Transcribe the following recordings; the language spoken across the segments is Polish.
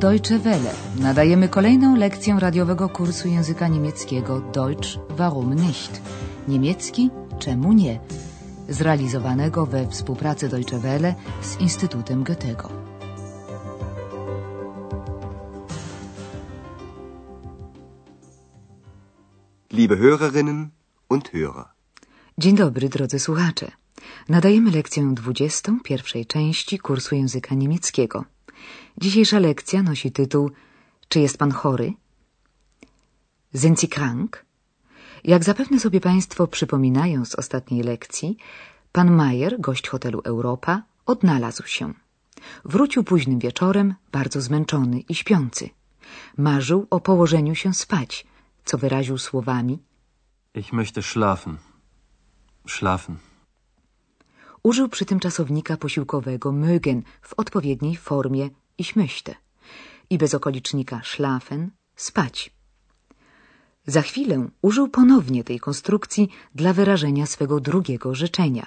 Deutsche Welle. Nadajemy kolejną lekcję radiowego kursu języka niemieckiego Deutsch warum nicht? Niemiecki czemu nie? Zrealizowanego we współpracy Deutsche Welle z Instytutem Goethego. Liebe Hörerinnen und Hörer. Dzień dobry, drodzy słuchacze. Nadajemy lekcję 20 pierwszej części kursu języka niemieckiego. Dzisiejsza lekcja nosi tytuł Czy jest pan chory? Sind Sie krank? Jak zapewne sobie państwo przypominają z ostatniej lekcji, pan Mayer, gość hotelu Europa, odnalazł się. Wrócił późnym wieczorem, bardzo zmęczony i śpiący. Marzył o położeniu się spać, co wyraził słowami Ich möchte schlafen. Schlafen. Użył przy tym czasownika posiłkowego mögen w odpowiedniej formie ich möchte i bez okolicznika schlafen spać. Za chwilę użył ponownie tej konstrukcji dla wyrażenia swego drugiego życzenia.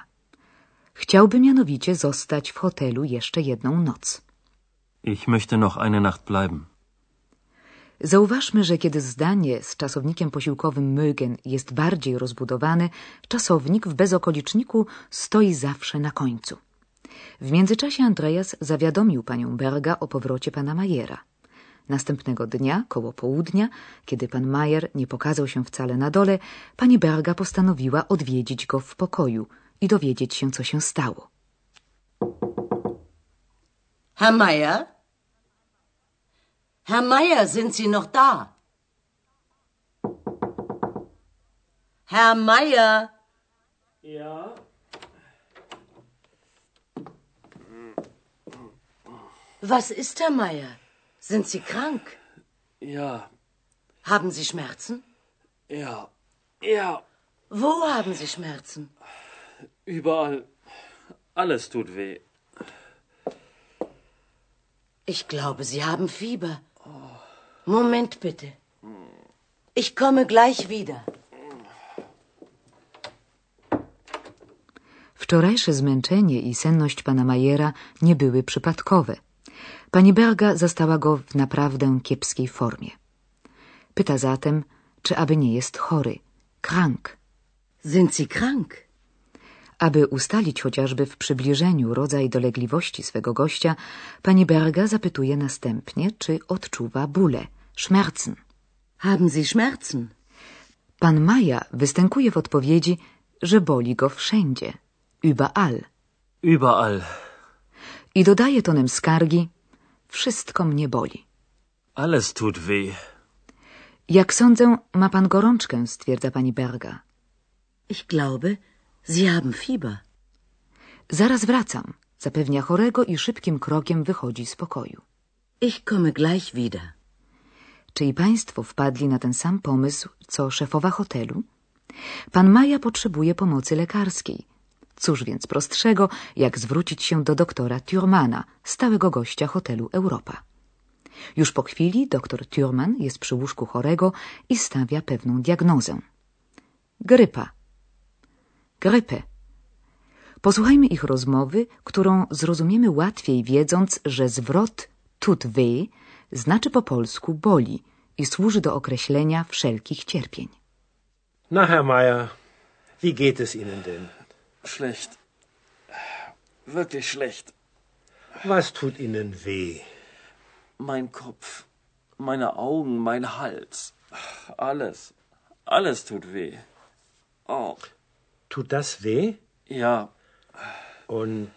Chciałby mianowicie zostać w hotelu jeszcze jedną noc. Ich möchte noch eine Nacht bleiben. Zauważmy, że kiedy zdanie z czasownikiem posiłkowym mögen jest bardziej rozbudowane, czasownik w bezokoliczniku stoi zawsze na końcu. W międzyczasie Andreas zawiadomił panią Berga o powrocie pana Majera. Następnego dnia, koło południa, kiedy pan Majer nie pokazał się wcale na dole, pani Berga postanowiła odwiedzić go w pokoju i dowiedzieć się, co się stało. Herr Meier? Herr Meier, sind Sie noch da? Herr Meier? Ja? Was ist, Herr Meier? Sind Sie krank? Ja, Haben Sie Schmerzen? ja, ja. Wo haben Sie Schmerzen? Überall. Alles tut weh. Ich glaube, Sie haben Fieber. Moment bitte. Ich komme gleich wieder. Wczorajsze zmęczenie i senność pana Majera nie były przypadkowe. Pani Berga zastała go w naprawdę kiepskiej formie. Pyta zatem, czy aby nie jest chory, krank. Sind Sie krank? Aby ustalić chociażby w przybliżeniu rodzaj dolegliwości swego gościa, pani Berga zapytuje następnie, czy odczuwa bóle, Schmerzen. Haben Sie Schmerzen? Pan Maja występuje w odpowiedzi, że boli go wszędzie, überall. Überall. I dodaje tonem skargi, wszystko mnie boli. Alles tut weh. Jak sądzę, ma pan gorączkę, stwierdza pani Berga. Ich glaube, Sie haben Fieber. Zaraz wracam, zapewnia chorego i szybkim krokiem wychodzi z pokoju. Ich komme gleich wieder. Czy i państwo wpadli na ten sam pomysł, co szefowa hotelu? Pan Maja potrzebuje pomocy lekarskiej. Cóż więc prostszego, jak zwrócić się do doktora Thurmana, stałego gościa hotelu Europa. Już po chwili doktor Thurman jest przy łóżku chorego i stawia pewną diagnozę. Grypa. Grypę. Posłuchajmy ich rozmowy, którą zrozumiemy łatwiej, wiedząc, że zwrot tut weh znaczy po polsku boli i służy do określenia wszelkich cierpień. Na, Herr Meier, wie geht es Ihnen denn? Schlecht. Wirklich schlecht. Was tut Ihnen weh? Mein Kopf, meine Augen, mein Hals. Alles. Alles tut weh. Oh, Tut das weh? ja, Und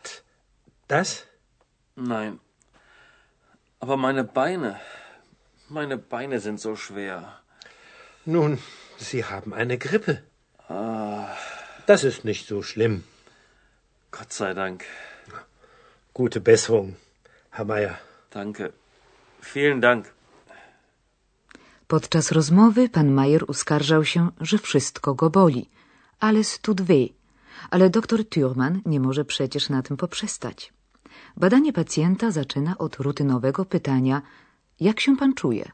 das? nein. Aber meine Beine. Meine Beine sind so schwer. Nun, Sie haben eine Grippe. Das ist nicht so schlimm. Gott sei Dank. Gute Besserung, Herr Meier. Danke. Vielen Dank. Podczas rozmowy pan Majer uskarżał się, że wszystko go boli. Alles tut weh. Ale doktor Thurman nie może przecież na tym poprzestać. Badanie pacjenta zaczyna od rutynowego pytania jak się pan czuje?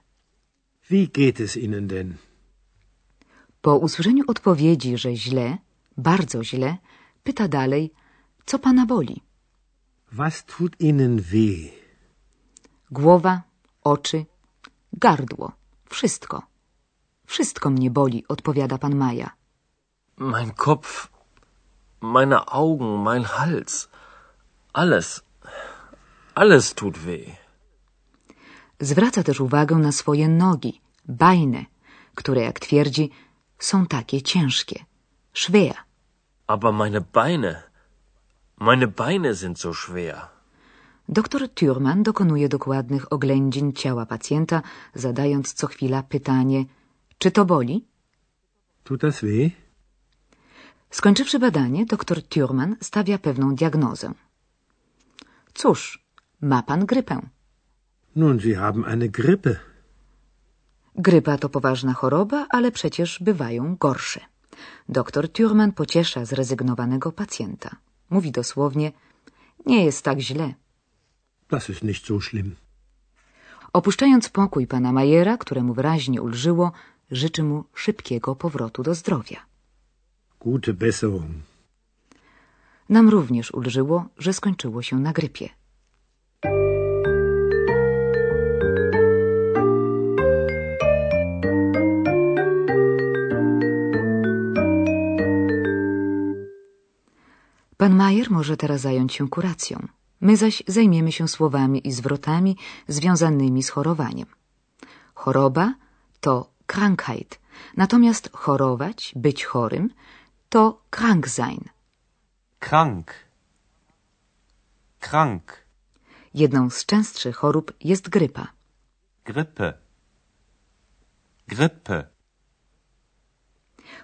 Wie geht es Ihnen denn? Po usłyszeniu odpowiedzi, że źle, bardzo źle, pyta dalej, co pana boli? Was tut Ihnen weh? Głowa, oczy, gardło, wszystko. Wszystko mnie boli, odpowiada pan Maja. Mein Kopf, meine Augen, mein Hals. Alles, alles tut weh. Zwraca też uwagę na swoje nogi, bajne, które, jak twierdzi, są takie ciężkie. Schwer. Aber meine Beine, meine Beine sind so schwer. Doktor Thürmann dokonuje dokładnych oględzin ciała pacjenta, zadając co chwila pytanie, czy to boli? Tut das weh? Skończywszy badanie, doktor Thürmann stawia pewną diagnozę. Cóż, ma pan grypę. Nun, Sie haben eine Grippe. Grypa to poważna choroba, ale przecież bywają gorsze. Doktor Thürmann pociesza zrezygnowanego pacjenta. Mówi dosłownie, nie jest tak źle. Das ist nicht so schlimm. Opuszczając pokój pana Majera, któremu wyraźnie ulżyło, życzy mu szybkiego powrotu do zdrowia. Gute Besserung. Nam również ulżyło, że skończyło się na grypie. Pan Majer może teraz zająć się kuracją. My zaś zajmiemy się słowami i zwrotami związanymi z chorowaniem. Choroba to Krankheit, natomiast chorować, być chorym, to krank sein. Krank. Krank. Jedną z częstszych chorób jest grypa. Grippe. Grippe.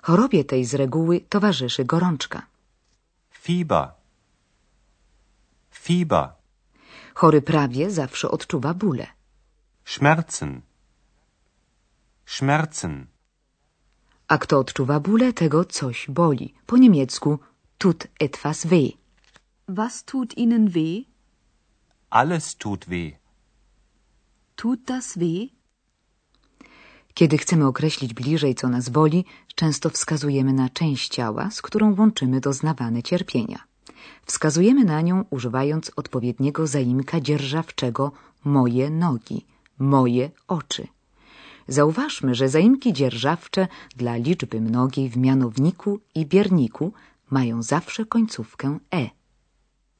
Chorobie tej z reguły towarzyszy gorączka. Fieber. Fieber. Chory prawie zawsze odczuwa bóle. Schmerzen. Schmerzen. A kto odczuwa bóle, tego coś boli. Po niemiecku tut etwas weh. Was tut Ihnen weh? Alles tut weh. Tut das weh? Kiedy chcemy określić bliżej, co nas boli, często wskazujemy na część ciała, z którą łączymy doznawane cierpienia. Wskazujemy na nią używając odpowiedniego zaimka dzierżawczego moje nogi, moje oczy. Zauważmy, że zaimki dzierżawcze dla liczby mnogiej w mianowniku i bierniku mają zawsze końcówkę e.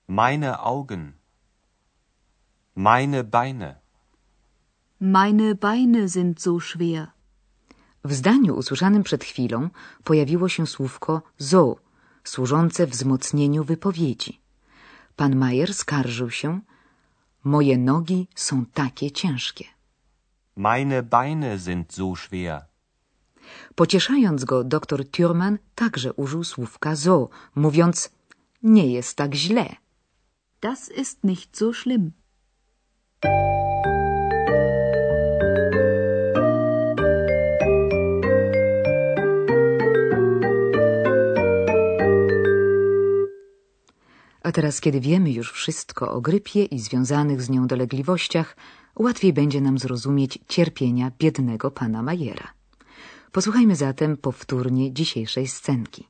Meine Augen. Meine Beine. Meine Beine sind so schwer. W zdaniu usłyszanym przed chwilą pojawiło się słówko so, służące wzmocnieniu wypowiedzi. Pan Majer skarżył się, moje nogi są takie ciężkie. Meine Beine sind so schwer. Pocieszając go, doktor Thürmann także użył słówka so, mówiąc, nie jest tak źle. Das ist nicht so schlimm. A teraz, kiedy wiemy już wszystko o grypie i związanych z nią dolegliwościach, łatwiej będzie nam zrozumieć cierpienia biednego pana Majera. Posłuchajmy zatem powtórnie dzisiejszej scenki.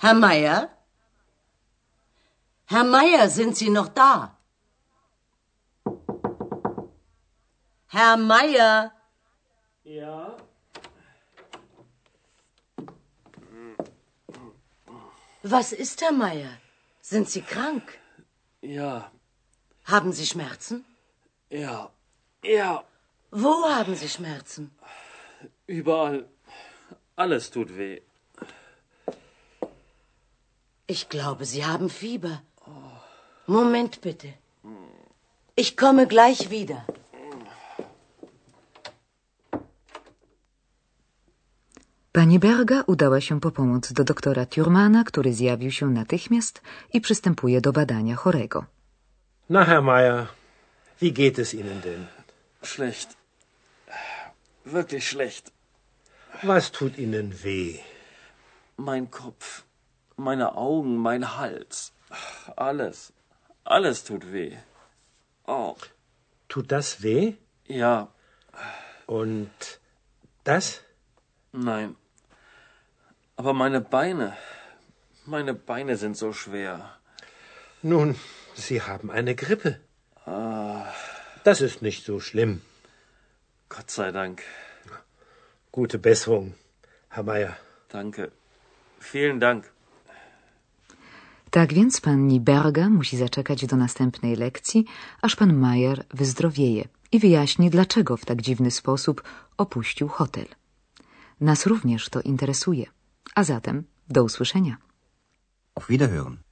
Herr Meier? Herr Meier, sind Sie noch da? Herr Meier? Ja? Was ist, Herr Meier? Sind Sie krank? Ja, Haben Sie Schmerzen? ja, ja. Wo haben Sie Schmerzen? Überall. Alles tut weh. Ich glaube, Sie haben Fieber. Moment bitte. Ich komme gleich wieder. Pani Berga udała się po pomoc do doktora Thurmana, który zjawił się natychmiast i przystępuje do badania chorego. Na, Herr Meier, wie geht es Ihnen denn? Schlecht. Wirklich schlecht. Was tut Ihnen weh? Mein Kopf, meine Augen, mein Hals. Alles. Alles tut weh. Oh, Tut das weh? ja, Und das? nein. Aber meine Beine. Meine Beine sind so schwer. Nun, Sie haben eine Grippe. Das ist nicht so schlimm. Gott sei Dank. Gute Besserung, Herr Meier. Danke. Vielen Dank. Tak więc pani Berga musi zaczekać do następnej lekcji, aż pan Mayer wyzdrowieje i wyjaśni, dlaczego w tak dziwny sposób opuścił hotel. Nas również to interesuje. A zatem do usłyszenia. Auf Wiederhören.